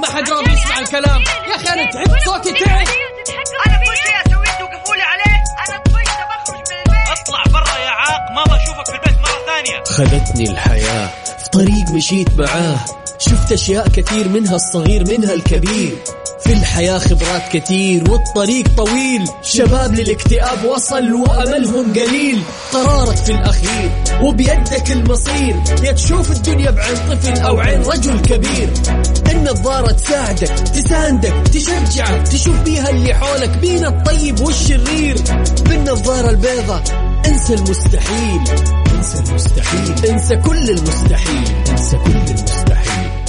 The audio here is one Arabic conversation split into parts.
ما حد راضي يسمع الكلام. يا أخي أنا تعبت صوتي تعب. أنا كل شيء اسويه توقفوا لي عليه. أنا طفشت بخرج من البيت. اطلع برا يا عاق ما بشوفك في البيت مرة ثانية. خذتني الحياة في طريق مشيت معاه. شفت أشياء كثير منها الصغير منها الكبير. في الحياة خبرات كثير والطريق طويل. شباب للاكتئاب وصل وأملهم قليل. قرارك في الأخير وبيدك المصير. يا تشوف الدنيا بعين طفل أو عين رجل كبير. النظارة تساعدك تساندك تشجعك تشوف بيها اللي حولك بين الطيب والشرير. بالنظارة البيضة انسى المستحيل. انسى المستحيل. انسى كل المستحيل. انسى كل المستحيل.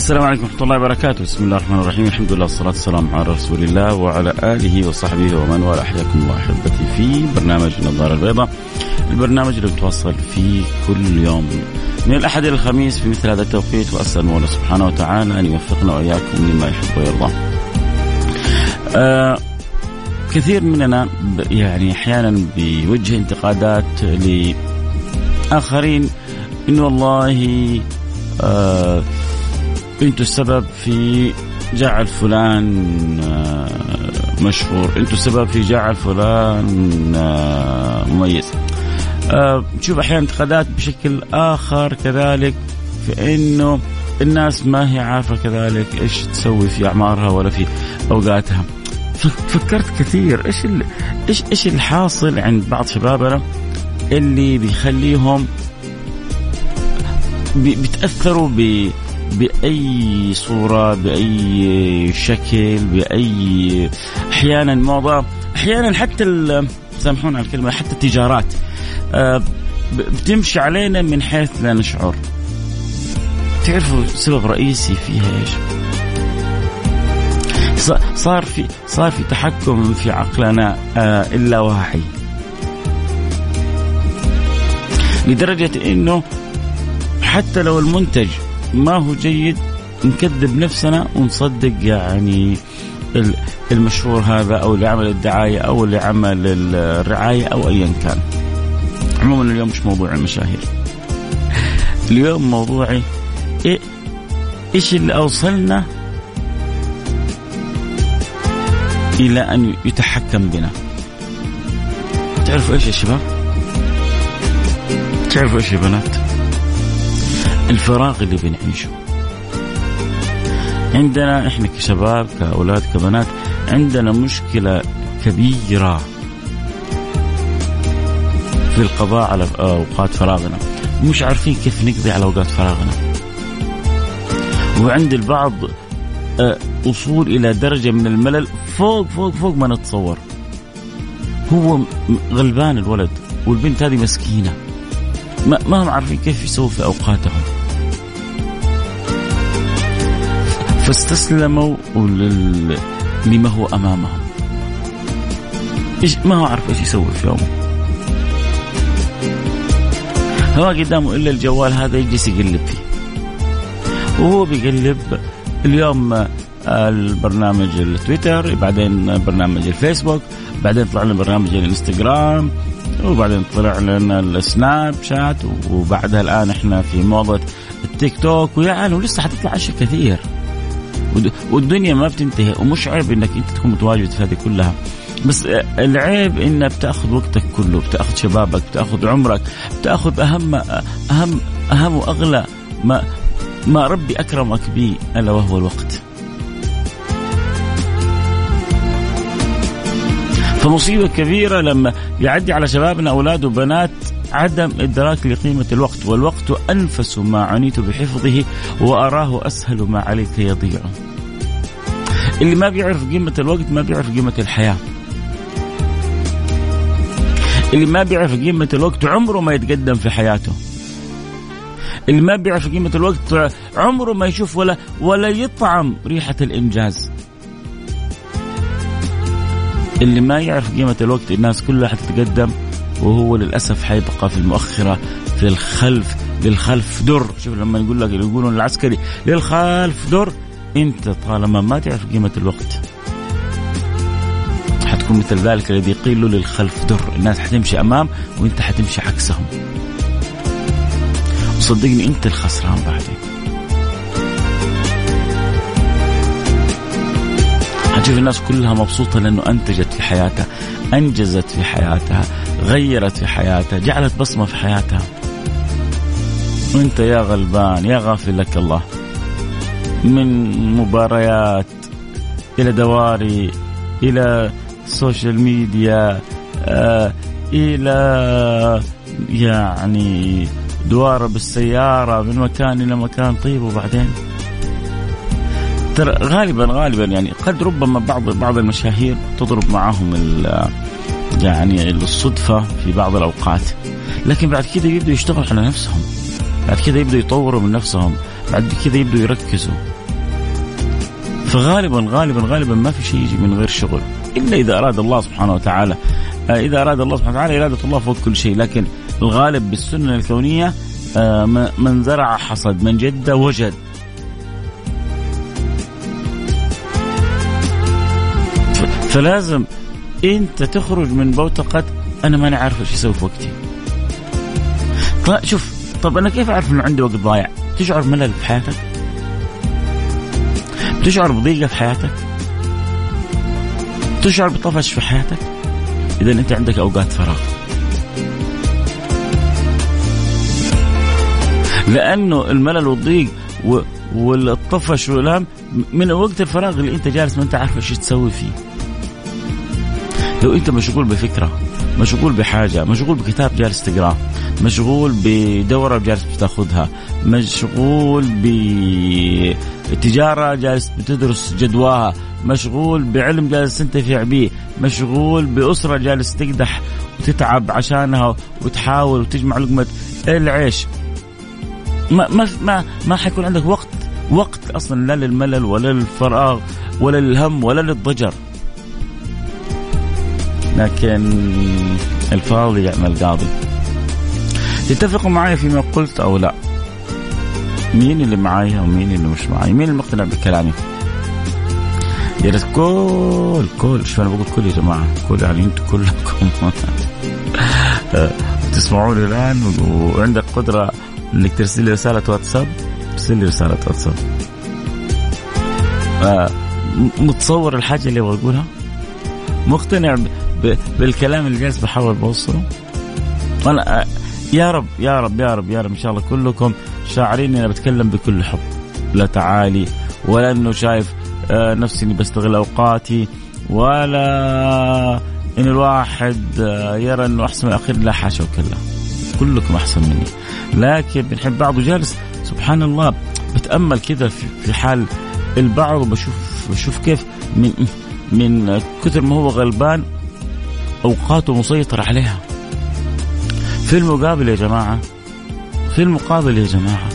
السلام عليكم ورحمة الله وبركاته، بسم الله الرحمن الرحيم، الحمد لله والصلاة والسلام على رسول الله وعلى آله وصحبه ومن والاه، حياكم الله أحبتي في برنامج النظارة البيضاء، البرنامج اللي بتوصل فيه كل يوم. من الأحد إلى الخميس في مثل هذا التوقيت وأسأل الله سبحانه وتعالى أن يوفقنا وإياكم لما يحب ويرضى. آه كثير مننا يعني أحيانا بيوجه انتقادات لآخرين إنه والله آه أنتوا السبب في جعل فلان آه، مشهور. أنتوا السبب في جعل فلان آه، مميز. آه، نشوف أحيانا انتقادات بشكل آخر كذلك في إنه الناس ما هي عارفة كذلك إيش تسوي في أعمارها ولا في أوقاتها. فكرت كثير. إيش إيش إيش الحاصل عند بعض شبابنا اللي بيخليهم بيتأثروا ب بأي صورة بأي شكل بأي أحيانا موضة أحيانا حتى سامحونا على الكلمة حتى التجارات. آه، بتمشي علينا من حيث لا نشعر. تعرفوا سبب رئيسي فيها إيش؟ صار في صار في تحكم في عقلنا آه، اللاواعي لدرجة إنه حتى لو المنتج ما هو جيد نكذب نفسنا ونصدق يعني المشهور هذا أو اللي عمل الدعاية أو اللي عمل الرعاية أو ايا كان. عموما اليوم مش موضوع المشاهير. اليوم موضوعي إيه إيش اللي أوصلنا إلى أن يتحكم بنا. تعرفوا إيش يا شباب؟ تعرفوا إيش يا بنات؟ الفراغ اللي بنعيشه. عندنا إحنا كشباب كأولاد كبنات عندنا مشكلة كبيرة في القضاء على أوقات فراغنا. مش عارفين كيف نقضي على أوقات فراغنا. وعند البعض آه، وصول إلى درجة من الملل فوق فوق فوق ما نتصور. هو غلبان الولد والبنت هذه مسكينة. ما هم عارفين كيف يسووا في أوقاتهم. فاستسلموا لما هو أمامهم. إيش ما هو عارف إيش يسوي في يومه. ما قدامه إلا الجوال هذا يجلس يقلب فيه. وهو بيقلب اليوم آه، البرنامج التويتر بعدين برنامج الفيسبوك بعدين طلع لنا برنامج الإنستغرام وبعدين طلع لنا السناب شات وبعدها الآن إحنا في موضة التيك توك. عالم ولسه حتطلع أشياء كثير. والدنيا ما بتنتهي ومش عيب إنك أنت تكون متواجد في هذه كلها. بس العيب إنك بتأخذ وقتك كله بتأخذ شبابك بتأخذ عمرك بتأخذ اهم اهم أهم وأغلى ما ما ربي أكرمك به إلا وهو الوقت. فمصيبة كبيرة لما يعدي على شبابنا أولاد وبنات عدم إدراك لقيمة الوقت والوقت أنفس ما عنيت بحفظه وأراه أسهل ما عليك يضيع. اللي ما بيعرف قيمة الوقت ما بيعرف قيمة الحياة. اللي ما بيعرف قيمة الوقت عمره ما يتقدم في حياته. اللي ما بيعرف قيمة الوقت عمره ما يشوف ولا ولا يطعم ريحة الإنجاز. اللي ما يعرف قيمة الوقت الناس كلها حتتقدم وهو للأسف حيبقى في المؤخرة في الخلف للخلف در. شوف لما يقول لك يقولون العسكري للخلف در. أنت طالما ما تعرف قيمة الوقت حتكون مثل ذلك الذي قيل له للخلف در. الناس حتمشي أمام وأنت حتمشي عكسهم. وصدقني أنت الخسران بعدين. حتشوف الناس كلها مبسوطة لأنه أنتجت في حياتها أنجزت في حياتها. غيرت في حياتها جعلت بصمة في حياتها. وأنت يا غلبان يا غافل لك الله. من مباريات إلى دواري إلى social media آه إلى يعني دواره بالسيارة من مكان إلى مكان. طيب وبعدين؟ ترى غالبا غالبا يعني قد ربما بعض بعض المشاهير تضرب معهم يعني الصدفة في بعض الأوقات. لكن بعد كذا يبدوا يشتغلوا على نفسهم. بعد كذا يبدوا يطوروا من نفسهم. بعد كذا يبدوا يركزوا. فغالبا غالبا غالبا ما في شيء يجي من غير شغل. إلا إذا أراد الله سبحانه وتعالى. آه، إذا أراد الله سبحانه وتعالى إرادة الله فوق كل شيء. لكن الغالب بالسنة الكونية آه، من زرع حصد من جد وجد. فلازم أنت تخرج من بوتقه أنا ماني عارف إيش أسوي في وقتي. شوف طب أنا كيف أعرف إنه عندي وقت ضايع؟ تشعر ملل في حياتك؟ تشعر بضيقة في حياتك؟ تشعر بطفش في حياتك؟ إذا أنت عندك أوقات فراغ. لأنه الملل والضيق والطفش والهم من وقت الفراغ اللي أنت جالس ما أنت عارف إيش تسوي فيه. لو انت مشغول بفكرة مشغول بحاجة مشغول بكتاب جالس تقرأه مشغول بدورة جالس بتاخذها مشغول بتجارة جالس بتدرس جدواها مشغول بعلم جالس تنتفع به مشغول بأسرة جالس تقدح وتتعب عشانها وتحاول وتجمع لقمة العيش. ما ما ما ما حيكون عندك وقت وقت أصلا لا للملل ولا للفراغ ولا للهم ولا للضجر. لكن الفاضي يعمل قاضي تتفقوا معي فيما قلت أو لا؟ مين اللي معي ومين اللي مش معي مين المقتنع بكلامي؟ يا ريت كل كل شو أنا بقول كل يا جماعة كل يعني أنتم كلكم تسمعوني الآن وعندك قدرة إنك ترسل لي رسالة واتساب؟ ارسل لي رسالة واتساب. آه متصور الحاجة اللي أبغى اقولها مقتنع بالكلام اللي جالس بحاول بوصله. أنا يا رب يا رب يا رب يا رب إن شاء الله كلكم شاعرين إني بتكلم بكل حب. لا تعالي ولا إنه شايف آه، نفسي إني بستغل أوقاتي ولا إن الواحد آه، يرى إنه أحسن من الأخير لا حاشا وكلا. كلكم أحسن مني. لكن بنحب بعض وجالس سبحان الله بتأمل كذا في حال البعض وبشوف بشوف كيف من من كثر ما هو غلبان اوقاته مسيطر عليها. في المقابل يا جماعة في المقابل يا جماعة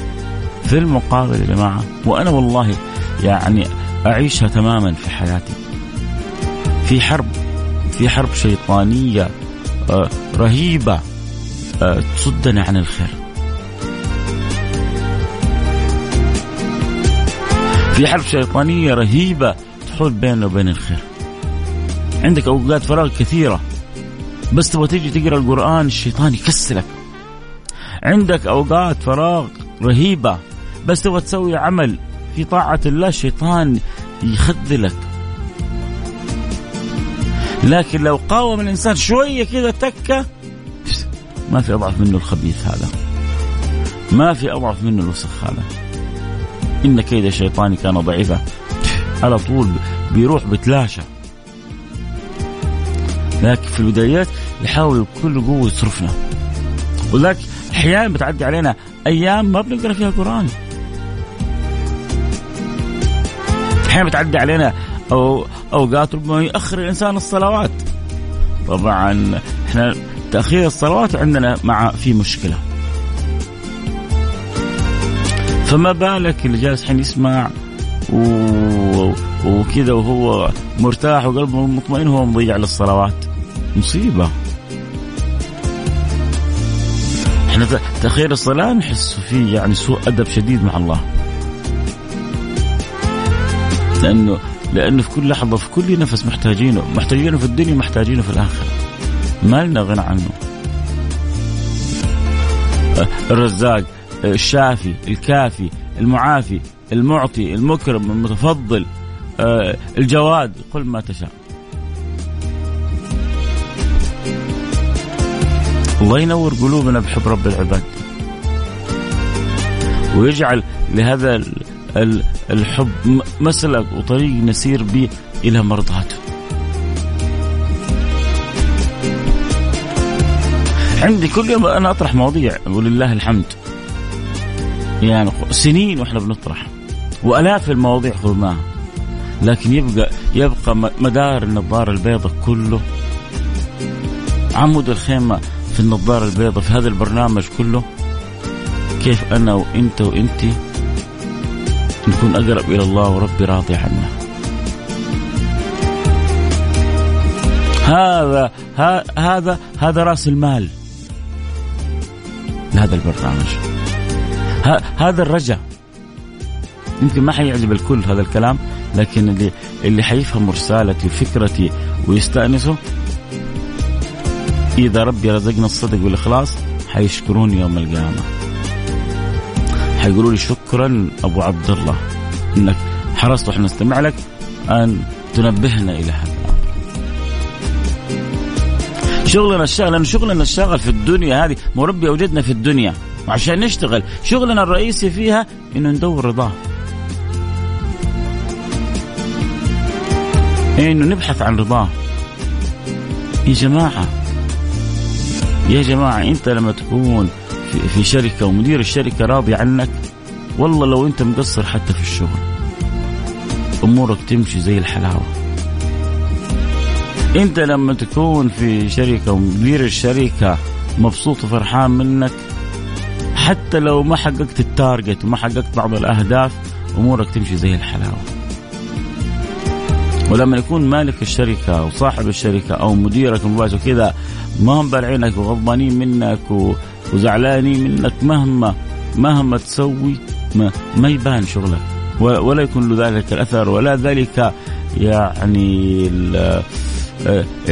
في المقابل يا جماعة وأنا والله يعني أعيشها تماما في حياتي. في حرب في حرب شيطانية آه، رهيبة آه، تصدنا عن الخير. في حرب شيطانية رهيبة تحول بيننا وبين الخير. عندك أوقات فراغ كثيرة. بس تبغى تيجي تقرأ القرآن الشيطان يكسلك عندك أوقات فراغ رهيبة بس تبغى تسوي عمل في طاعة الله الشيطان يخذلك. لكن لو قاوم الإنسان شوية كذا تكة ما في أضعف منه الخبيث هذا. ما في أضعف منه الوسخ هذا. إن كيد الشيطان كان ضعيفا. على طول بيروح بتلاشى. لكن في البدايات يحاول بكل قوة يصرفنا ولكن أحيانا بتعدي علينا أيام ما بنقرأ فيها قرآن. أحيانا بتعدي علينا أو أوقات ربما ياخر الإنسان الصلوات. طبعا إحنا تأخير الصلوات عندنا مع في مشكلة. فما بالك اللي جالس حين يسمع و... وكذا وهو مرتاح وقلبه مطمئن وهو مضيع للصلوات. مصيبة. إحنا تأخير الصلاة نحس فيه يعني سوء أدب شديد مع الله. لأنه لأنه في كل لحظة في كل نفس محتاجينه. محتاجينه في الدنيا محتاجينه في الآخرة. ما لنا غنى عنه. الرزاق الشافي الكافي المعافي المعطي المكرم المتفضل. الجواد قل ما تشاء الله ينور قلوبنا بحب رب العباد ويجعل لهذا الحب مسلك وطريق نسير به إلى مرضاته. عندي كل يوم أنا أطرح مواضيع ولله الحمد. يعني سنين وإحنا بنطرح وألاف المواضيع خذناها لكن يبقى يبقى مدار النظارة البيضاء كله عمود الخيمة في النظارة البيضاء في هذا البرنامج كله كيف أنا وإنت وإنت نكون أقرب إلى الله وربي راضي عنا. هذا هذا هذا رأس المال لهذا البرنامج. هذا الرجاء يمكن ما حيعجب الكل هذا الكلام لكن اللي اللي حيفهم رسالتي وفكرتي ويستأنسوا إذا ربي رزقنا الصدق والإخلاص حيشكروني يوم القيامة حيقولوا لي شكرا أبو عبد الله إنك حرصت وإحنا نستمع لك أن تنبهنا إلى هذا. شغلنا الشغل لأن شغلنا الشغل في الدنيا هذه مو ربي أوجدنا في الدنيا وعشان نشتغل شغلنا الرئيسي فيها إنه ندور رضاه. إنه نبحث عن رضاه. يا جماعة يا جماعة أنت لما تكون في شركة ومدير الشركة راضي عنك والله لو أنت مقصر حتى في الشغل أمورك تمشي زي الحلاوة أنت لما تكون في شركة ومدير الشركة مبسوط وفرحان منك حتى لو ما حققت التارجت وما حققت بعض الأهداف أمورك تمشي زي الحلاوة ولما يكون مالك الشركة أو صاحب الشركة أو مديرك المباشر كذا ما هم بالعينك وغضبانين منك. وزعلانين منك مهما مهما تسوي ما, ما يبان شغلك ولا يكون له ذلك الأثر ولا ذلك يعني آه،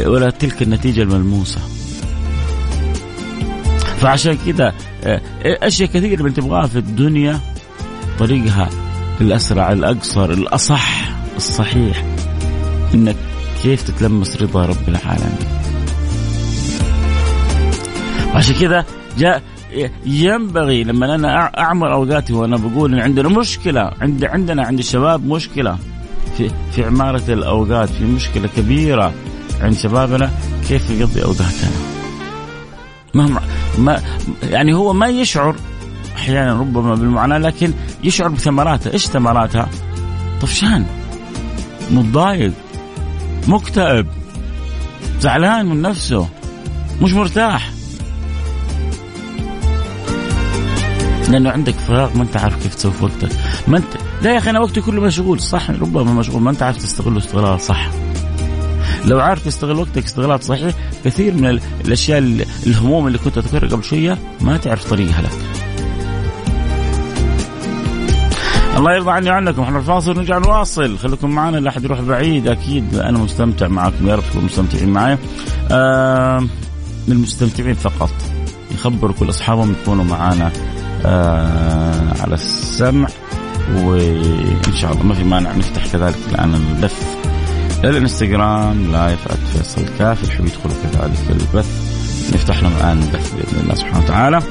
ولا تلك النتيجة الملموسة. فعشان كذا آه، أشياء كثيرة من تبغاها في الدنيا طريقها الأسرع الأقصر الأصح الصحيح إنك كيف تتلمس رضا رب العالمين. عشان كذا جاء ينبغي لما أنا أعمر أوقاتي وأنا بقول إن عندنا مشكلة عند عندنا عند الشباب مشكلة. في في عمارة الأوقات في مشكلة كبيرة عند شبابنا كيف يقضي أوقاتنا؟ مهما ما يعني هو ما يشعر أحيانا ربما بالمعاناة لكن يشعر بثمراتها، إيش ثمراتها؟ طفشان. متضايق. مكتئب زعلان من نفسه مش مرتاح. لأنه عندك فراغ ما أنت عارف كيف تسوي في وقتك. ما انت لا يا أخي أنا وقتي كله مشغول. صح ربما مشغول. ما أنت عارف تستغله استغلال صح. لو عارف تستغل وقتك استغلال صحيح كثير من الأشياء الهموم اللي كنت أذكرها قبل شوية ما تعرف طريقها لك. الله يرضى عني وعنكم. إحنا الفاصل نرجع نواصل خليكم معنا لا أحد يروح بعيد. أكيد أنا مستمتع معكم يا رب تكونوا مستمتعين معي آه للمستمتعين فقط. يخبروا كل أصحابهم يكونوا معنا آه على السمع. وإن شاء الله ما في مانع نفتح كذلك الآن البث. الإنستغرام لايف @فيصل كاف يحب يدخلوا كذلك البث. نفتح لهم الآن البث بإذن الله سبحانه وتعالى.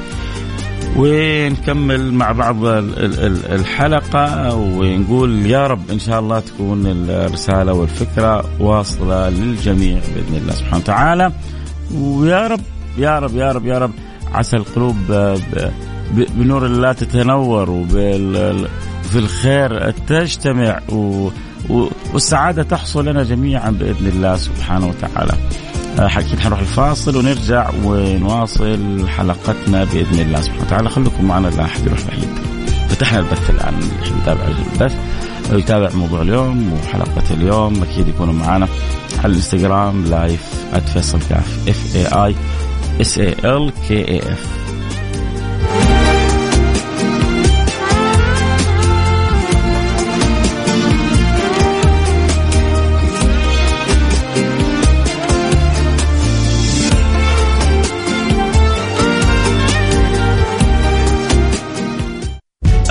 ونكمل مع بعض الحلقة ونقول يا رب إن شاء الله تكون الرسالة والفكرة واصلة للجميع بإذن الله سبحانه وتعالى. ويا رب يا رب يا رب يا رب عسى القلوب بنور الله تتنور وفي الخير تجتمع والسعادة تحصل لنا جميعا بإذن الله سبحانه وتعالى. أكيد حنروح الفاصل ونرجع ونواصل حلقتنا بإذن الله سبحانه وتعالى. خليكم معنا لا أحد يروح بعيد. فتحنا البث الآن اللي يتابع البث يتابع موضوع اليوم وحلقة اليوم أكيد يكونوا معنا على الإنستغرام live @فيصل كاف F A I S A L K A F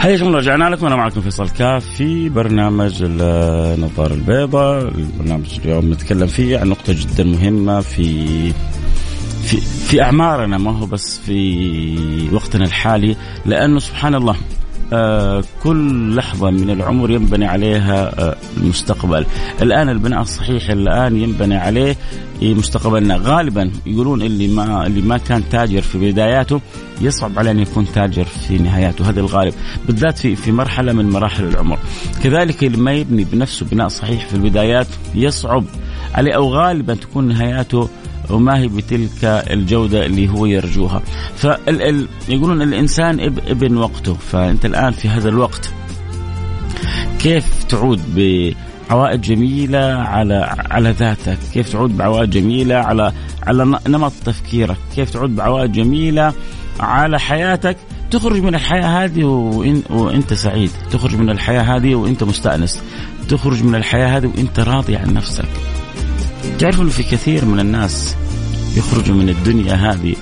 حياكم رجعنا لكم. أنا معكم فيصل كاف في برنامج النظارة البيضاء. البرنامج اليوم نتكلم فيه عن نقطة جدا مهمة في في في أعمارنا ما هو بس في وقتنا الحالي. لأنه سبحان الله كل لحظة من العمر ينبني عليها آه المستقبل. الآن البناء الصحيح الآن ينبني عليه مستقبلنا. غالبا يقولون اللي ما اللي ما كان تاجر في بداياته يصعب عليه أن يكون تاجر في نهاياته. هذا الغالب. بالذات في في مرحلة من مراحل العمر. كذلك اللي ما يبني بنفسه بناء صحيح في البدايات يصعب عليه أو غالبا تكون نهاياته وما هي بتلك الجودة اللي هو يرجوها. فيقولون الإنسان ابن وقته. فأنت الآن في هذا الوقت كيف تعود بعوائد جميلة على على ذاتك؟ كيف تعود بعوائد جميلة على على نمط تفكيرك؟ كيف تعود بعوائد جميلة على حياتك؟ تخرج من الحياة هذه وإنت سعيد. تخرج من الحياة هذه وإنت مستأنس. تخرج من الحياة هذه وإنت راضي عن نفسك. تعرفوا في كثير من الناس يخرجوا من الدنيا هذه.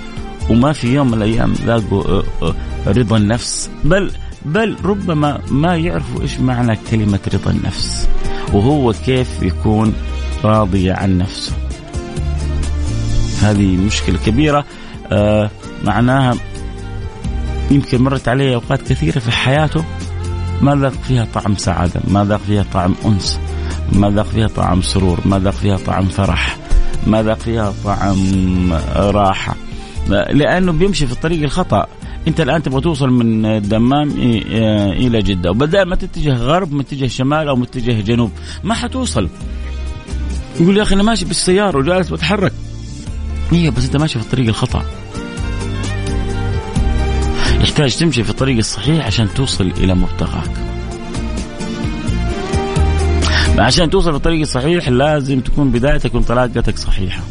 وما في يوم من الأيام لاقوا آه، آه، رضا النفس. بل بل ربما ما يعرفوا إيش معنى كلمة رضا النفس. وهو كيف يكون راضي عن نفسه. هذه مشكلة كبيرة. آه معناها يمكن مرت عليه أوقات كثيرة في حياته ما ذاق فيها طعم سعادة ما ذاق فيها طعم أنس ما ذاق فيها طعم سرور ما ذاق فيها طعم فرح. ما ذاق فيها طعم راحة؟ لأنه بيمشي في الطريق الخطأ. أنت الآن تبغى توصل من الدمام إلى جدة وبدل ما تتجه غرب متجه شمال أو متجه جنوب ما حتوصل. يقول يا أخي أنا ماشي بالسيارة وجالس بتحرك. هي بس أنت ماشي في الطريق الخطأ. يحتاج تمشي في الطريق الصحيح عشان توصل إلى مبتغاك عشان توصل للطريق الصحيح لازم تكون بدايتك وانطلاقتك صحيحة.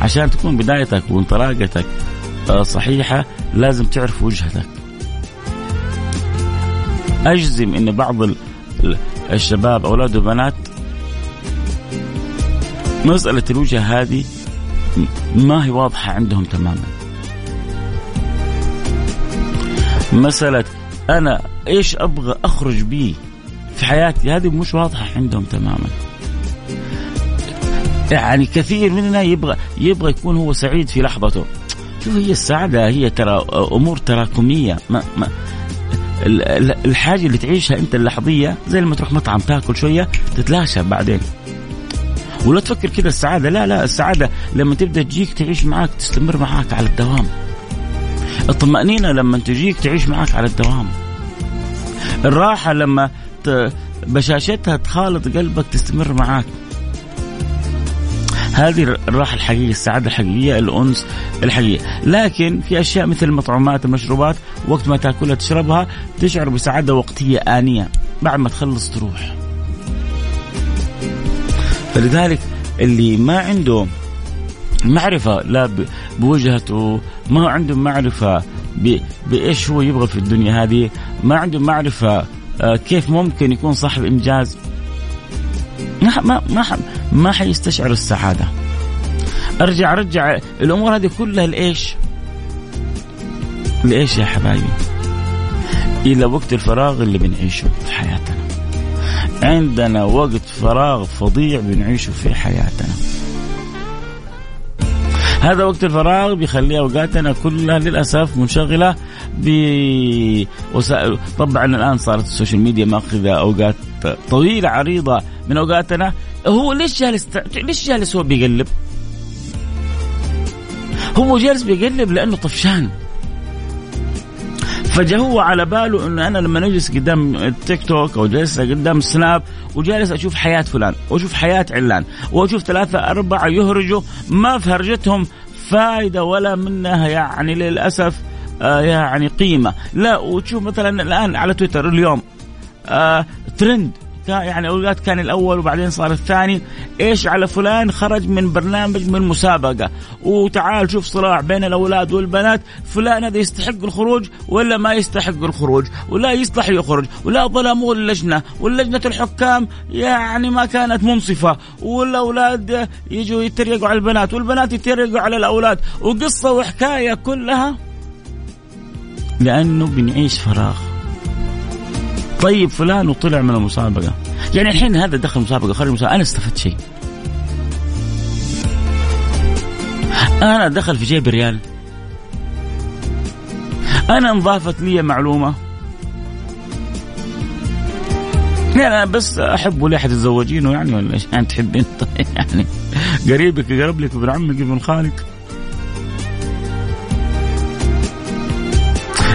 عشان تكون بدايتك وانطلاقتك آه، صحيحة لازم تعرف وجهتك. أجزم أن بعض الشباب أولاد وبنات مسألة الوجهة هذه ما هي واضحة عندهم تماما. مسألة أنا إيش أبغى أخرج به في حياتي. هذه مش واضحة عندهم تماما. يعني كثير مننا يبغى يبغى يكون هو سعيد في لحظته. شوف هي السعادة هي ترى أمور تراكمية. ما ما الحاجة اللي تعيشها أنت اللحظية زي لما تروح مطعم تاكل شوية تتلاشى بعدين. ولا تفكر كذا السعادة لا لا السعادة لما تبدأ تجيك تعيش معاك تستمر معاك على الدوام. الطمأنينة لما تجيك تعيش معاك على الدوام. الراحة لما بشاشتها تخالط قلبك تستمر معاك. هذه الراحة الحقيقية السعادة الحقيقية الأنس الحقيقية. لكن في أشياء مثل المطعومات المشروبات وقت ما تأكلها تشربها تشعر بسعادة وقتية آنية بعد ما تخلص تروح. فلذلك اللي ما عنده معرفة لا بوجهته ما عنده معرفة بإيش هو يبغى في الدنيا هذه ما عنده معرفة آه، كيف ممكن يكون صاحب إنجاز ما ما ما ما حيستشعر السعادة ارجع أرجع الأمور هذه كلها لإيش؟ لإيش يا حبايبي؟ إلى وقت الفراغ اللي بنعيشه في حياتنا. عندنا وقت فراغ فظيع بنعيشه في حياتنا. هذا وقت الفراغ بيخلي أوقاتنا كلها للأسف منشغلة بوسائل طبعا الآن صارت ال social media ماخذة أوقات طويلة عريضة من أوقاتنا هو ليش جالس ليش جالس هو بيقلب؟ هو جالس بيقلب لأنه طفشان فجاء هو على باله إنه أنا لما نجلس قدام التيك توك أو جالس قدام السناب وجالس أشوف حياة فلان وأشوف حياة علان وأشوف ثلاثة أربعة يهرجوا ما في هرجتهم فائده ولا منها يعني للأسف آه يعني قيمة. لا وتشوف مثلا الآن على تويتر اليوم آه ترند يعني اوقات كان الأول وبعدين صار الثاني. إيش على فلان؟ خرج من برنامج من مسابقة. وتعال شوف صراع بين الأولاد والبنات. فلان هذا يستحق الخروج ولا ما يستحق الخروج؟ ولا يصلح يخرج ولا ظلموا اللجنه واللجنة الحكام يعني ما كانت منصفة. والأولاد يجوا يتريقوا على البنات. والبنات يتريقوا على الأولاد. وقصة وحكاية كلها لأنه بنعيش فراغ. طيب فلان وطلع من المسابقة. يعني الحين هذا دخل مسابقة خرج مسابقة. أنا استفدت شيء. أنا دخل في جيبي ريال أنا انضافت لي معلومة. يعني أنا بس أحب ولا تتزوجينه يعني ولا إيش يعني تحب انت يعني قريبك يقرب لك ابن عمك ابن خالك.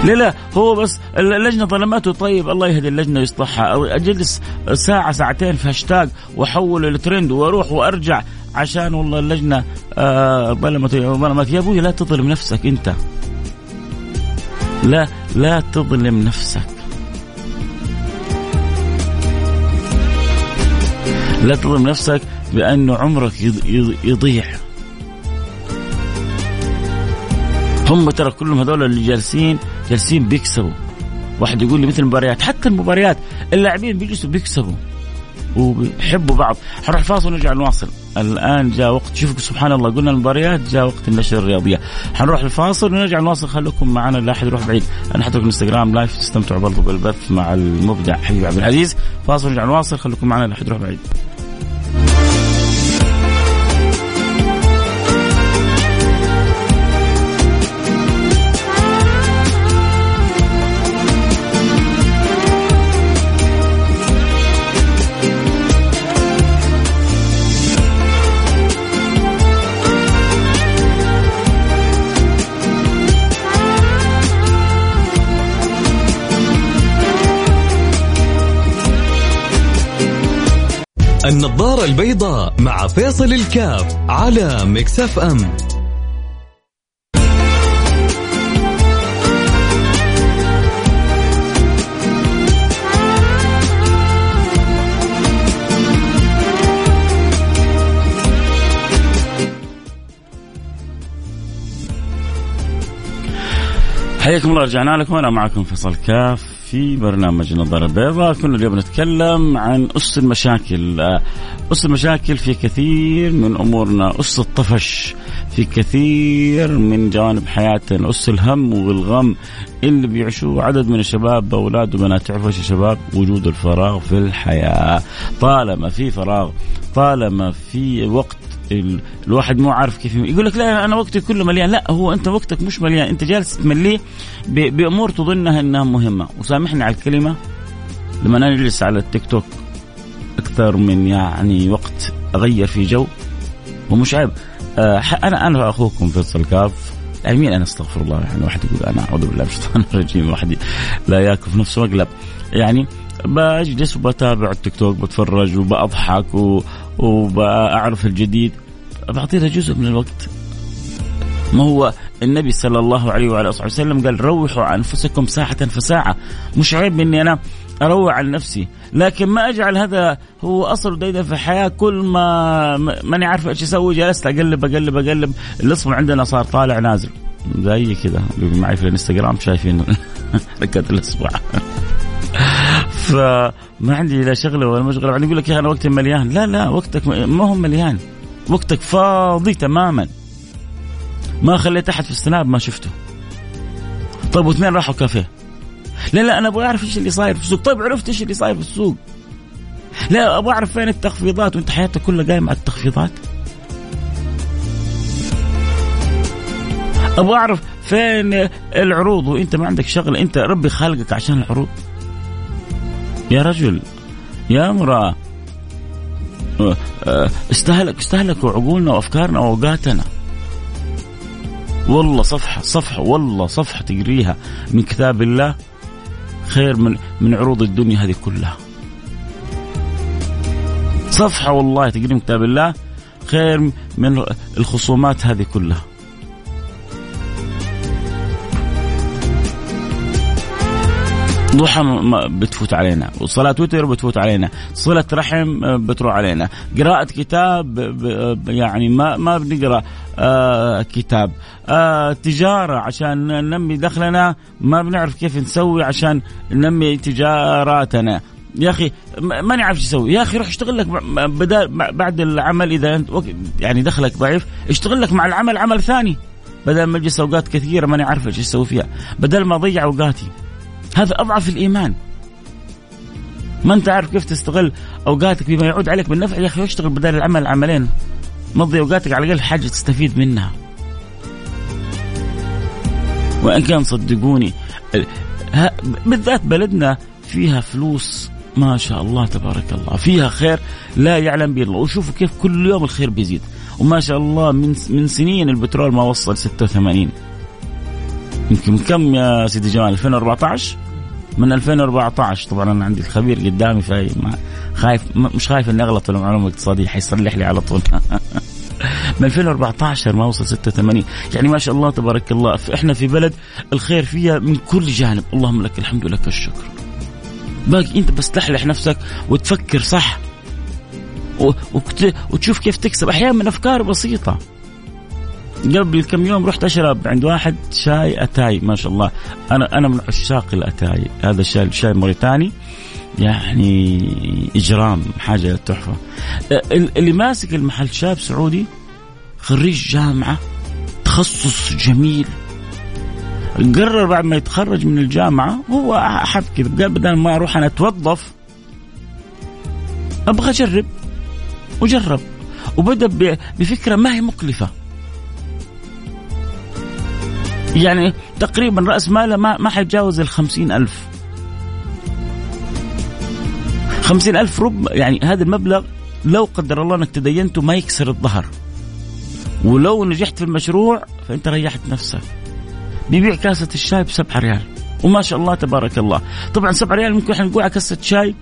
لا لا هو بس اللجنة ظلمته. طيب الله يهدي اللجنة ويصلحها. أو أجلس ساعة ساعتين في هاشتاج وأحول الترند وأروح وأرجع عشان والله اللجنة آه ظلمت ظلمت. يا أبوي لا تظلم نفسك أنت. لا لا تظلم نفسك. لا تظلم نفسك بأنه عمرك يضيع. هم ترى كلهم هذول اللي جالسين جالسين بيكسبوا. واحد يقول لي مثل المباريات حتى المباريات اللاعبين بيجلسوا بيكسبوا وبيحبوا بعض. حنروح فاصل ونرجع نواصل الآن جاء وقت شوفوا سبحان الله قلنا المباريات جاء وقت النشر الرياضية. حنروح الفاصل ونرجع نواصل خليكم معنا لا أحد يروح بعيد. أنا حترك انستغرام لايف تستمتعوا برضو بالبث مع المبدع حبيب عبد العزيز. فاصل ونرجع نواصل خليكم معنا لا أحد يروح بعيد. النظارة البيضاء مع فيصل الكاف على مكسف أم. حياكم الله رجعنا لكم. أنا معكم فيصل كاف. في برنامج النظارة البيضاء كنا اليوم نتكلم عن أس المشاكل. أس المشاكل في كثير من أمورنا. أس الطفش في كثير من جوانب حياتنا. أس الهم والغم اللي بيعيشوه عدد من الشباب أولاد وبنات. تعرفوا يا شباب؟ وجود الفراغ في الحياة. طالما في فراغ طالما في وقت الواحد مو عارف كيف يقول لك لا أنا وقتي كله مليان. لا هو أنت وقتك مش مليان. أنت جالس تمليه بأمور تظنها إنها مهمة. وسامحني على الكلمة. لما أنا أجلس على التيك توك أكثر من يعني وقت أغير في جو ومش عيب. آه أنا أنا اخوكم فيصل كاف. يعني مين أنا أستغفر الله؟ يعني واحد يقول أنا أعوذ بالله من الشيطان الرجيم. واحد لا يأكل في نفسه مقلب يعني بجلس وبتابع التيك توك بتفرج وبضحك و... وبأعرف الجديد بعطيها جزء من الوقت. ما هو النبي صلى الله عليه وعلى آله وسلم قال روحوا عن أنفسكم ساعة فساعة. مش عيب اني أنا أروع عن نفسي لكن ما أجعل هذا هو أصل دايما في الحياة. كل ما ماني عارف إيش أسوي جلست أقلب أقلب أقلب. الإصبع عندنا صار طالع نازل. زي كذا معي في الإنستغرام شايفين حركات الإصبع. فما عندي لا شغله ولا مشغله بعدين يقول لك يا أنا وقتي مليان. لا لا وقتك ما هو مليان. وقتك فاضي تماما. ما خليت أحد في السناب ما شفته. طيب واثنين راحوا كافيه. لا لا أنا أبغى أعرف إيش اللي صاير في السوق. طيب عرفت إيش اللي صاير في السوق. لا أبغى أعرف فين التخفيضات. وأنت حياتك كلها قايمة على التخفيضات. أبغى أعرف فين العروض. وأنت ما عندك شغله أنت ربي خالقك عشان العروض. يا رجل يا امرأة. أه، أه، استهلك استهلكوا عقولنا وأفكارنا وأوقاتنا. والله صفحة صفحة والله صفحة تقريها من كتاب الله. خير من من عروض الدنيا هذه كلها. صفحة والله تقري من كتاب الله. خير من الخصومات هذه كلها. ضحى بتفوت علينا وصلاة وتر بتفوت علينا صلة رحم آه، بتروح علينا. قراءة كتاب يعني ما ما بنقرأ آه كتاب. آه تجارة عشان ننمي دخلنا ما بنعرف كيف نسوي عشان ننمي تجاراتنا. يا أخي ما نعرف إيش أسوي يا أخي روح اشتغل لك بدل بعد العمل إذا أنت يعني دخلك ضعيف اشتغل لك مع العمل عمل ثاني. بدل ما أجلس أوقات كثيرة ماني عارف إيش أسوي فيها. بدل ما أضيع أوقاتي. هذا أضعف الإيمان. ما أنت عارف كيف تستغل أوقاتك بما يعود عليك بالنفع؟ يا أخي اشتغل بدل العمل عملين. مضي أوقاتك على الأقل حاجة تستفيد منها. وإن كان صدقوني بالذات بلدنا فيها فلوس ما شاء الله تبارك الله. فيها خير لا يعلم به الله. وشوفوا كيف كل يوم الخير بيزيد. وما شاء الله من من سنين البترول ما وصل 86 يمكن كم يا سيدي جمال؟ 2014 من 2014 طبعا أنا عندي الخبير قدامي في خايف مش خايف إني أغلط في المعلومة الاقتصادية حيصلح لي على طول. من 2014 ما وصل 86 يعني ما شاء الله تبارك الله إحنا في بلد الخير فيها من كل جانب. اللهم لك الحمد ولك الشكر. باقي أنت بس تحلح نفسك وتفكر صح وتشوف كيف تكسب. أحيانا من أفكار بسيطة. قبل كم يوم رحت أشرب عند واحد شاي أتاي ما شاء الله. أنا أنا من عشاق الأتاي. هذا الشاي شاي موريتاني يعني إجرام حاجة تحفة. اللي ماسك المحل شاب سعودي خريج جامعة تخصص جميل. قرر بعد ما يتخرج من الجامعة هو أحب كذا قال بدل ما أروح أنا أتوظف أبغى أجرب. وجرب. وبدأ بفكرة ما هي مكلفة. يعني تقريبا رأس ماله ما ما حيتجاوز ال ألف. خمسين ألف رب يعني هذا المبلغ لو قدر الله إنك تدينته ما يكسر الظهر. ولو نجحت في المشروع فأنت ريحت نفسك. بيبيع كاسة الشاي بسبعة ريال. وما شاء الله تبارك الله. طبعا سبعة ريال ممكن إحنا نقول على كاسة شاي.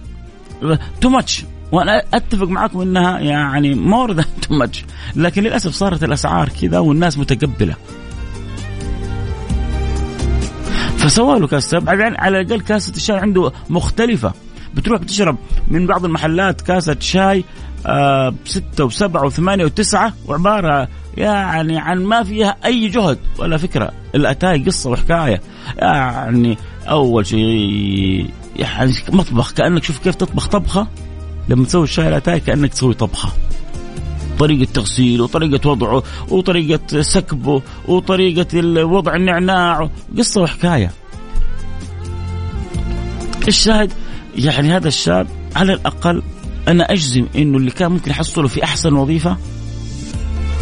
too much وأنا أتفق معكم إنها يعني more than too much لكن للأسف صارت الأسعار كذا والناس متقبلة. فسوى له كاسه بعدين على الأقل كاسة الشاي عنده مختلفة. بتروح بتشرب من بعض المحلات كاسة شاي آه بستة وسبعة وثمانية وتسعة وعبارة يعني عن ما فيها أي جهد ولا فكرة. الأتاي قصة وحكاية. يعني أول شيء يعني مطبخ كأنك شوف كيف تطبخ طبخة. لما تسوي الشاي الأتاي كأنك تسوي طبخة. طريقة تغسيله وطريقة وضعه وطريقة سكبه وطريقة وضع النعناع. قصة وحكاية. الشاهد يعني هذا الشاب على الأقل أنا أجزم أنه اللي كان ممكن يحصله في أحسن وظيفة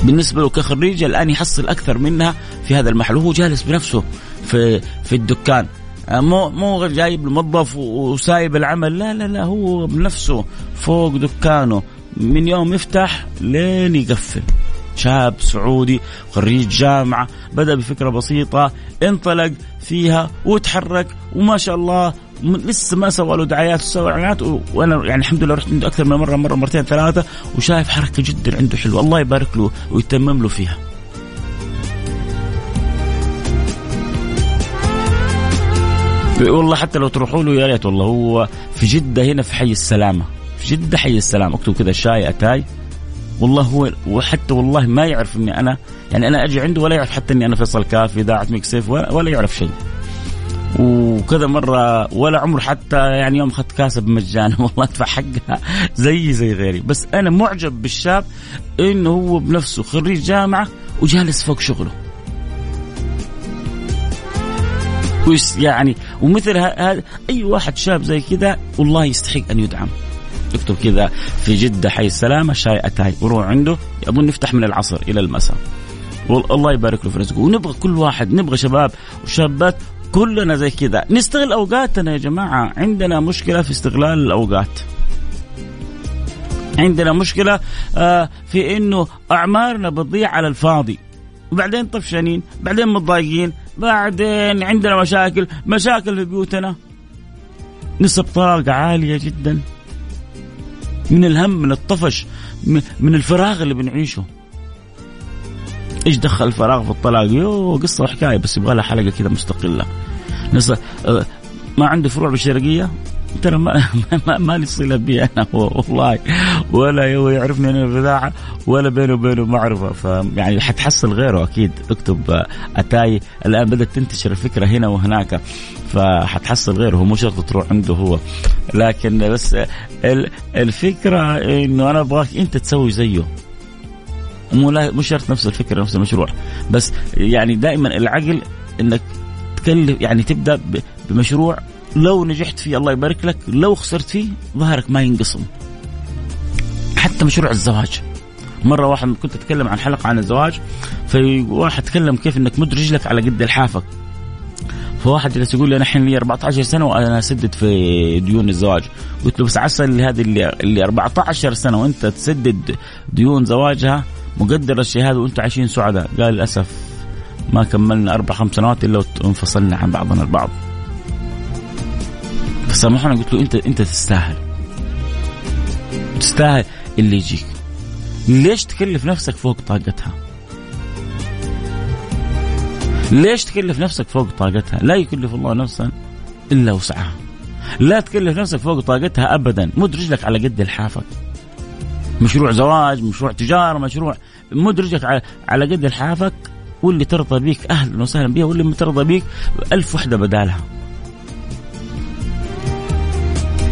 بالنسبة له كخريج الآن يحصل أكثر منها في هذا المحل. وهو جالس بنفسه في في الدكان. مو مو جايب الموظف وسايب العمل. لا لا لا هو بنفسه فوق دكانه. من يوم يفتح لين يقفل. شاب سعودي خريج جامعة بدأ بفكرة بسيطة انطلق فيها وتحرك وما شاء الله لسه ما سوى له دعايات وسوى إعلانات وأنا يعني الحمد لله رحت عنده أكثر من مرة مرة مرتين ثلاثة وشايف حركة جدا عنده حلوة. الله يبارك له ويتمم له فيها. والله حتى لو تروحوا له يا ريت والله هو في جدة هنا في حي السلامة. في جدة حي السلامه اكتب كذا شاي أتاي. والله هو وحتى والله ما يعرف إني أنا يعني أنا أجي عنده ولا يعرف حتى إني أنا فيصل كاف اذاعه مكسف ولا, ولا يعرف شيء. وكذا مرة ولا عمر حتى يعني يوم أخذت كاسة بمجانا والله أدفع حقها. زي زي غيري. بس أنا معجب بالشاب إنه هو بنفسه خريج جامعة وجالس فوق شغله. يعني ومثل هذا أي واحد شاب زي كذا والله يستحق أن يدعم. اكتب كذا في جدة حي السلامة شاي أتاي وروح عنده اظن يفتح من العصر إلى المساء. والله يبارك له في رزقه. ونبغى كل واحد نبغى شباب وشابات كلنا زي كذا. نستغل أوقاتنا يا جماعة. عندنا مشكلة في استغلال الأوقات. عندنا مشكلة آه، في إنه أعمارنا بتضيع على الفاضي. وبعدين طفشانين بعدين متضايقين بعدين عندنا مشاكل مشاكل في بيوتنا. نسب طلاق عالية جدا. من الهم من الطفش من الفراغ اللي بنعيشه. إيش دخل الفراغ في الطلاق؟ يو قصة وحكاية بس يبغى لها حلقة كذا مستقلة. ناس آه، ما عنده فروع بالشرقية ترى ما ما, ما لي صلة بي أنا والله. ولا هو يعرفني أنا البذاعة ولا بينه وبينه معرفة. فيعني حتحصل غيره أكيد. اكتب أتاي. الآن بدأت تنتشر الفكرة هنا وهناك فحتحصل غيره. مو شرط تروح عنده هو. لكن بس الفكرة إنه أنا أبغاك أنت تسوي زيه. مو مو شرط نفس الفكرة نفس المشروع. بس يعني دائما العقل إنك تكلف يعني تبدأ بمشروع لو نجحت فيه الله يبارك لك لو خسرت فيه ظهرك ما ينقسم حتى مشروع الزواج. مرة واحد كنت أتكلم عن حلقة عن الزواج فواحد تكلم كيف أنك مد رجلك على قد الحافك فواحد جالس يقول لي أنا الحين لي 14 سنة وأنا أسدد في ديون الزواج. قلت له بس عسى هذه اللي, اللي 14 سنة وأنت تسدد ديون زواجها مقدر الشيء هذا وأنتم عايشين سعداء. قال للأسف ما كملنا أربع خمس سنوات إلا وانفصلنا عن بعضنا البعض. فسامحوني قلت له انت أنت تستاهل. تستاهل اللي يجيك. ليش تكلف نفسك فوق طاقتها؟ ليش تكلف نفسك فوق طاقتها؟ لا يكلف الله نفسا إلا وسعها. لا تكلف نفسك فوق طاقتها ابدا. مد رجلك على قد الحافك. مشروع زواج مشروع تجارة مشروع مد رجلك على على قد الحافك. واللي ترضى بيك أهلا وسهلا بها واللي ما ترضى بيك ألف وحدة بدالها.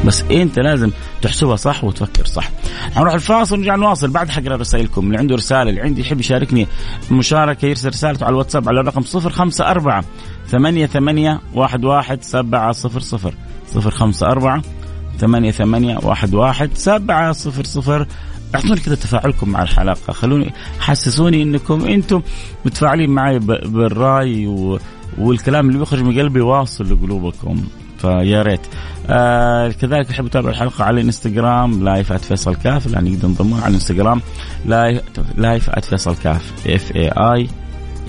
بس انت لازم تحسبها صح وتفكر صح. حنروح الفاصل ونرجع نواصل. بعد حقرا رسائلكم. اللي عنده رسالة اللي عندي يحب يشاركني مشاركة يرسل رسالته على الواتساب على الرقم 054 ثمانية ثمانية واحد واحد سبعة صفر صفر. صفر خمسة أربعة ثمانية ثمانية واحد واحد سبعة صفر صفر. أعطوني كذا تفاعلكم مع الحلقة. خلوني حسسوني إنكم أنتم متفاعلين معي بالرأي و... والكلام اللي بيخرج من قلبي واصل لقلوبكم. فيا ريت. آه كذلك احب اتابع الحلقة على الانستغرام live @فيصل كاف. الآن يقدر ينضمون على الانستغرام live live @فيصل كاف. F A I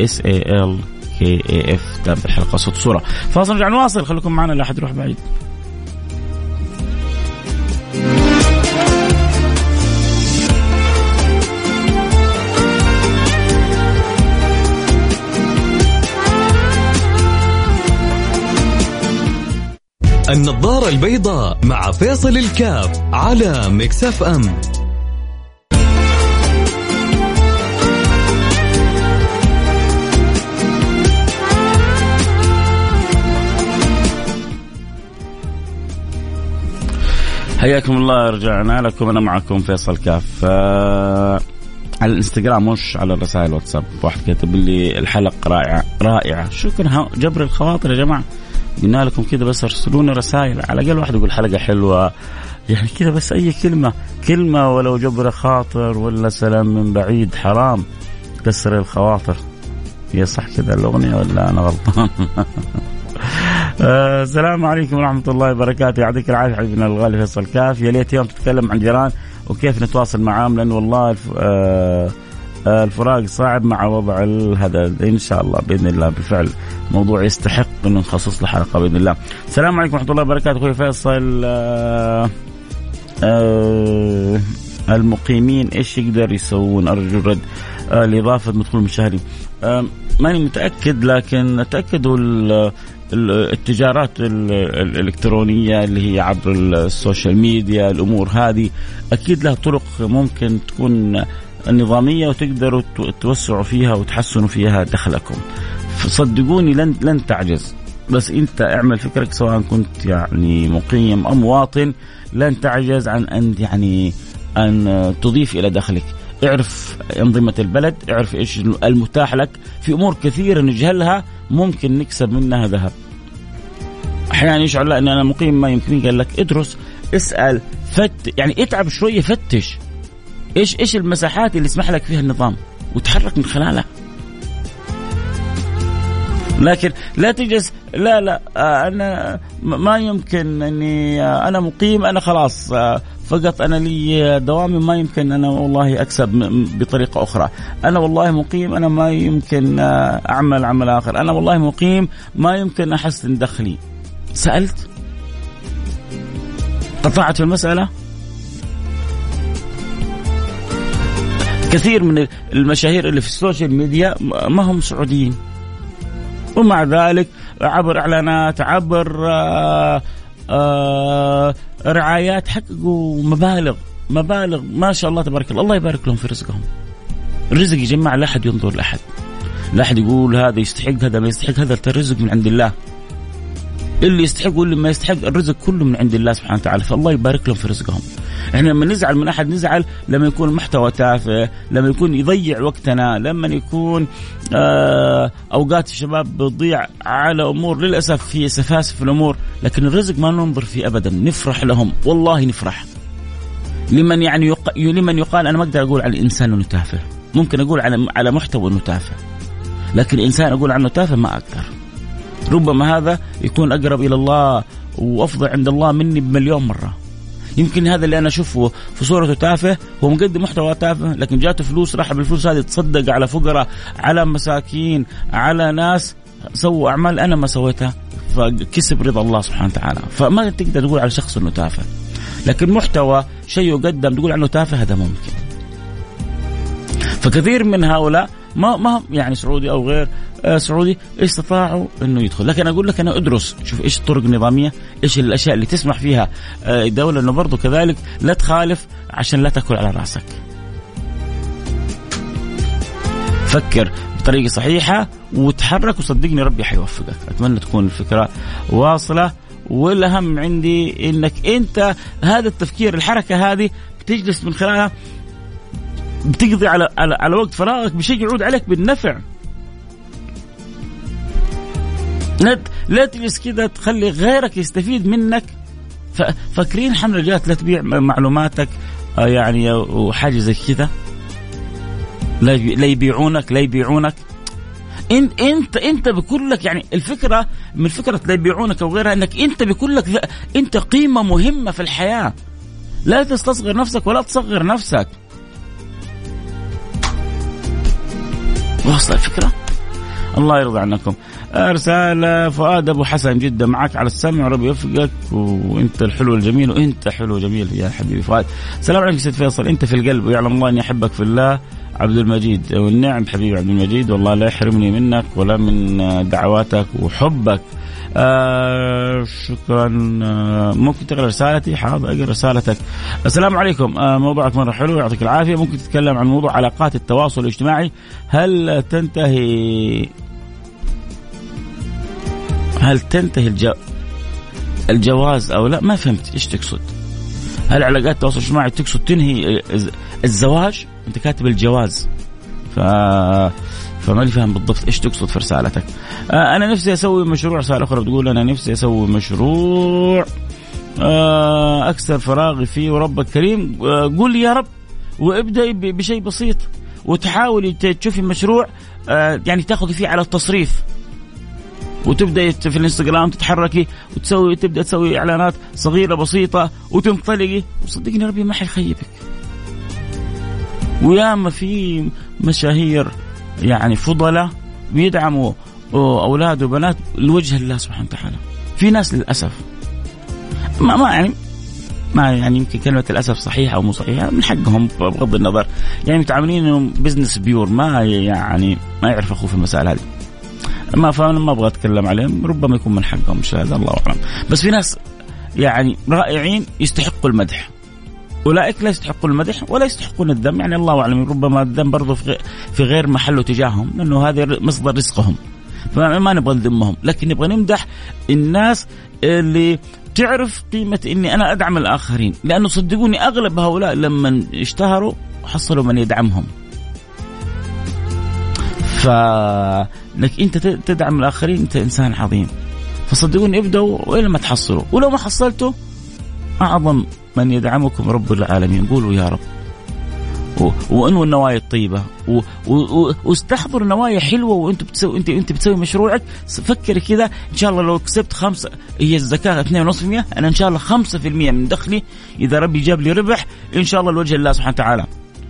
S A L K A F تابع الحلقة صوت صورة. فاصل نرجع نواصل. خليكم معنا لا أحد يروح بعيد. النظارة البيضاء مع فيصل الكاف على مكسف أم. حياكم الله رجعنا لكم. أنا معكم فيصل كاف. آه على الإنستغرام مش على الرسائل واتساب واحد كتب لي الحلقة رائعة رائعة. شكرا. جبر الخواطر يا جماعة. قلنا لكم كذا بس ارسلوا لنا رسائل. على الأقل واحد يقول حلقة حلوة. يعني كذا بس أي كلمة. كلمة ولو جبر خاطر ولا سلام من بعيد حرام. كسر الخواطر. هي صح كذا الأغنية ولا أنا غلطان؟ آه، السلام عليكم ورحمة الله وبركاته. يعطيك العافية حبيبنا الغالي فيصل كاف. يا ليت يوم تتكلم عن جيران وكيف نتواصل معاهم لأن والله. آه الفراق صعب مع وضع هذا إن شاء الله بإذن الله بالفعل موضوع يستحق انه نخصص له حلقه بإذن الله. السلام عليكم ورحمة الله وبركاته. أخوي فيصل آه آه المقيمين إيش يقدر يسوون؟ ارجو الرد آه لاضافه مدخول مشاهدين آه ماني متأكد لكن تاكدوا التجارات الإلكترونية اللي هي عبر السوشيال ميديا الأمور هذه أكيد لها طرق ممكن تكون النظامية وتقدروا توسعوا فيها وتحسنوا فيها دخلكم. صدقوني لن لن تعجز. بس انت اعمل فكرك سواء كنت يعني مقيم أو مواطن لن تعجز عن أن يعني أن تضيف إلى دخلك. اعرف أنظمة البلد اعرف إيش المتاح لك. في أمور كثيرة نجهلها ممكن نكسب منها ذهب. أحيانا يشعر لا إن أنا مقيم ما يمكن. قال لك ادرس اسأل فت يعني اتعب شوية فتش. إيش إيش المساحات اللي يسمح لك فيها النظام وتحرك من خلالها لكن لا تجلس لا لا آه، أنا ما يمكن أني آه، أنا مقيم أنا خلاص آه، فقط أنا لي دوامي ما يمكن أنا والله أكسب بطريقة أخرى، أنا والله مقيم أنا ما يمكن أعمل عمل آخر، أنا والله مقيم ما يمكن أحسن دخلي. سألت؟ قطعت في المسألة؟ كثير من المشاهير اللي في السوشيال ميديا ما هم سعوديين. ومع ذلك عبر إعلانات عبر آآ آآ رعايات حققوا مبالغ مبالغ ما شاء الله تبارك الله. الله يبارك لهم في رزقهم. الرزق يا جماعة لا أحد ينظر لأحد. لا أحد يقول هذا يستحق هذا ما يستحق. هذا الرزق من عند الله. اللي يستحق واللي ما يستحق الرزق كله من عند الله سبحانه وتعالى. فالله يبارك لهم في رزقهم. إحنا لما نزعل من أحد نزعل لما يكون المحتوى تافه لما يكون يضيع وقتنا لما يكون آه أوقات الشباب بتضيع على أمور. للأسف في سفاسف الأمور لكن الرزق ما ننظر فيه ابدا. نفرح لهم. والله نفرح. لمن يعني يق... لمن يقال أنا ما أقدر أقول على الإنسان إنه تافه. ممكن أقول على على محتوى إنه تافه. لكن انسان أقول عنه تافه ما أقدر. ربما هذا يكون أقرب إلى الله وأفضل عند الله مني بمليون مرة. يمكن هذا اللي أنا أشوفه في صورته تافه هو مقدم محتوى تافه لكن جاته فلوس راح بالفلوس هذه تصدق على فقراء على مساكين على ناس سووا أعمال أنا ما سويتها فكسب رضا الله سبحانه وتعالى. فما تقدر تقول على شخص إنه تافه. لكن محتوى شيء يقدم تقول عنه تافه هذا ممكن. فكثير من هؤلاء ما ما يعني سعودي أو غير سعودي استطاعوا إنه يدخل. لكن أقول لك أنا أدرس شوف إيش الطرق النظامية إيش الأشياء اللي تسمح فيها آه، الدولة إنه برضه كذلك لا تخالف عشان لا تاكل على رأسك. فكر بطريقة صحيحة وتحرك وصدقني ربي حيوفقك. أتمنى تكون الفكرة واصلة والأهم عندي إنك أنت هذا التفكير الحركة هذه بتجلس من خلالها بتقضي على على, على وقت فراغك بشيء يعود عليك بالنفع. لا تجلس كذا تخلي غيرك يستفيد منك. فاكرين جات لا تبيع معلوماتك آه، يعني وحاجة زي كذا لا يبيعونك لا يبيعونك. انت إنت إنت بيكون لك يعني الفكرة من فكرة لا يبيعونك أو غيرها إنك إنت بيكون لك إنت قيمة مهمة في الحياة. لا تستصغر نفسك ولا تصغر نفسك. واصلة الفكرة؟ الله يرضى عنكم. رسالة فؤاد أبو حسن جدا معك على السمع وربي يوفقك وأنت الحلو الجميل وأنت حلو جميل يا حبيبي فؤاد. السلام عليكم سيد فيصل أنت في القلب ويعلم الله أني أحبك في الله. عبد المجيد والنعم حبيبي عبد المجيد والله لا يحرمني منك ولا من دعواتك وحبك. آه شكرا. آه ممكن تقرأ رسالتي؟ حاضر أقرأ رسالتك. السلام عليكم. آه موضوعك مرة حلو يعطيك العافية. ممكن تتكلم عن موضوع علاقات التواصل الاجتماعي. هل تنتهي هل تنتهي الجو... الجواز أو لا؟ ما فهمت. إيش تقصد؟ هل علاقات التواصل الاجتماعي تقصد تنهي الزواج؟ أنت كاتب الجواز. ف فما لي فاهم بالضبط إيش تقصد في رسالتك. آه أنا نفسي أسوي مشروع رساله أخرى بتقول أنا نفسي أسوي مشروع آه أكثر فراغي فيه وربك كريم آه قول يا رب وابدأي بشيء بسيط وتحاولي تشوفي مشروع يعني تاخذي فيه على التصريف. وتبداي في الإنستغرام تتحركي وتسوي تبدأ تسوي إعلانات صغيرة بسيطة وتنطلقي. وصدقني ربي ما حيخيبك. وياما في مشاهير يعني فضلاء بيدعموا أولاد وبنات لوجه الله سبحانه وتعالى. في ناس للأسف. ما, ما يعني ما يعني يمكن كلمة للأسف صحيحة أو مو صحيحة من حقهم بغض النظر. يعني متعاملين انهم بزنس بيور ما يعني ما يعرف أخوه في المسائل هذه. ما فانا ما أبغى أتكلم عليهم ربما يكون من حقهم هذا الله أعلم. بس في ناس يعني رائعين يستحقوا المدح. أولئك لا يستحقون المدح ولا يستحقون الذم يعني الله أعلم ربما الذم برضه في غير محله تجاههم لأنه هذا مصدر رزقهم. فما نبغى نذمهم لكن نبغى نمدح الناس اللي تعرف قيمة إني أنا أدعم الآخرين. لأنه صدقوني أغلب هؤلاء لما اشتهروا حصلوا من يدعمهم. فانك انت تدعم الآخرين انت إنسان عظيم. فصدقوني ابدأوا وإلى ما تحصلوا. ولو ما حصلتوا أعظم من يدعمكم رب العالمين. قولوا يا رب. و- وانوي النوايا الطيبة. واستحضر نوايا حلوة وأنت بتسوي انت أنت بتسوي مشروعك. فكر كذا. إن شاء الله لو كسبت خمسة هي الزكاة 2.5% أنا إن شاء الله 5% من دخلي. إذا ربي جاب لي ربح إن شاء الله لوجه الله سبحانه وتعالى.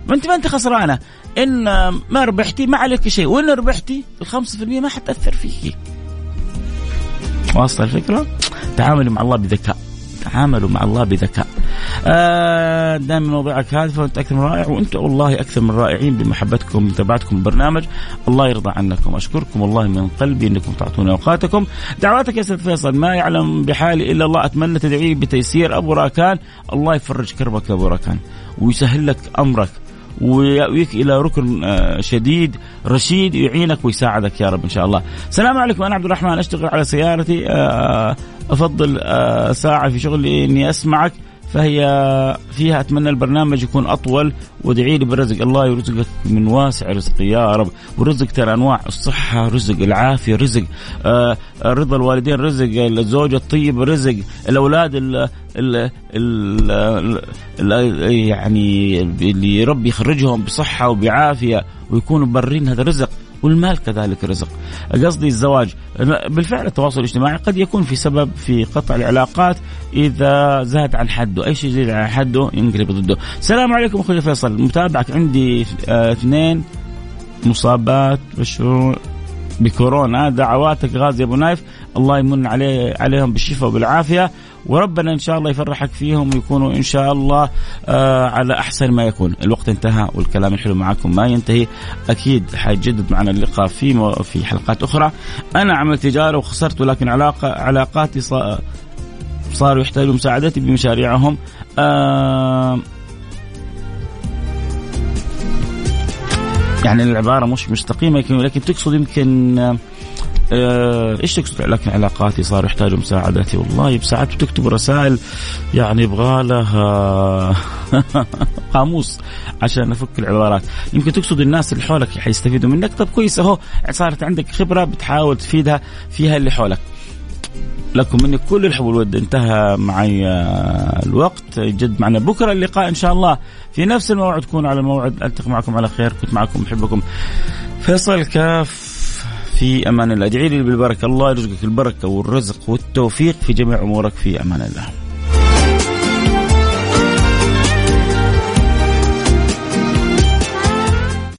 ما انت ما أنت خسرانة. إن ما ربحتي ما عليك شيء. وإن ربحتي ال 5% ما حتأثر فيكي واصل الفكرة؟ تعاملوا مع الله بذكاء. تعاملوا مع الله بذكاء. آه دائما مواضيعك هادفه وانت أكثر من رائع. وأنتم والله أكثر من رائعين بمحبتكم ومتابعتكم البرنامج. الله يرضى عنكم. أشكركم والله من قلبي إنكم تعطوني أوقاتكم. دعواتك يا أستاذ فيصل ما يعلم بحالي إلا الله. أتمنى تدعي بتيسير أبو راكان. الله يفرج كربك يا أبو راكان. ويسهل لك أمرك. ويأويك إلى ركن آه، شديد رشيد يعينك ويساعدك يا رب إن شاء الله. السلام عليكم أنا عبد الرحمن أشتغل على سيارتي آه، أفضل آه، ساعة في شغلي إني أسمعك. فهي فيها أتمنى البرنامج يكون أطول وادعي لي بالرزق الله يرزقك من واسع رزق. يا رب. والرزق ترى أنواع الصحة رزق العافية رزق آه رضا الوالدين رزق الزوجه الطيب رزق الأولاد ال ال ال ال يعني اللي ربي يخرجهم بصحة وبعافية ويكونوا برين هذا رزق والمال كذلك رزق. قصدي الزواج. بالفعل التواصل الاجتماعي قد يكون في سبب في قطع العلاقات إذا زاد عن حده. أي شيء يزيد عن حده ينقلب ضده. السلام عليكم أخوي فيصل. متابعك عندي آه، اثنين مصابات مشروع بكورونا. دعواتك غازي أبو نايف. الله يمن عليه عليهم بالشفاء وبالعافيه وربنا إن شاء الله يفرحك فيهم ويكونوا إن شاء الله آه على أحسن ما يكون، الوقت انتهى والكلام الحلو معكم ما ينتهي، أكيد حيجدد معنا اللقاء في في حلقات أخرى. أنا عملت تجارة وخسرت ولكن علاقه علاقاتي صاروا يحتاجوا مساعدتي بمشاريعهم. آه يعني العبارة مش مستقيمة يمكن- لكن تقصد يمكن إيش تقصد لكن علاقاتي صاروا يحتاجوا مساعدتي؟ والله بساعات بتكتب رسائل يعني يبغى لها قاموس عشان أفك العبارات. يمكن تقصد الناس اللي حولك حيستفيدوا منك؟ طب كويس أهو صارت عندك خبرة بتحاول تفيدها فيها اللي حولك. لكم مني كل الحب والود انتهى معي آه، الوقت. جد معنا بكرة اللقاء إن شاء الله. في نفس الموعد تكون على الموعد. ألتقي معكم على خير. كنت معكم محبكم فيصل كاف. في أمان الله. ادعي لي بالبركة. الله يرزقك البركة والرزق والتوفيق في جميع أمورك. في أمان الله.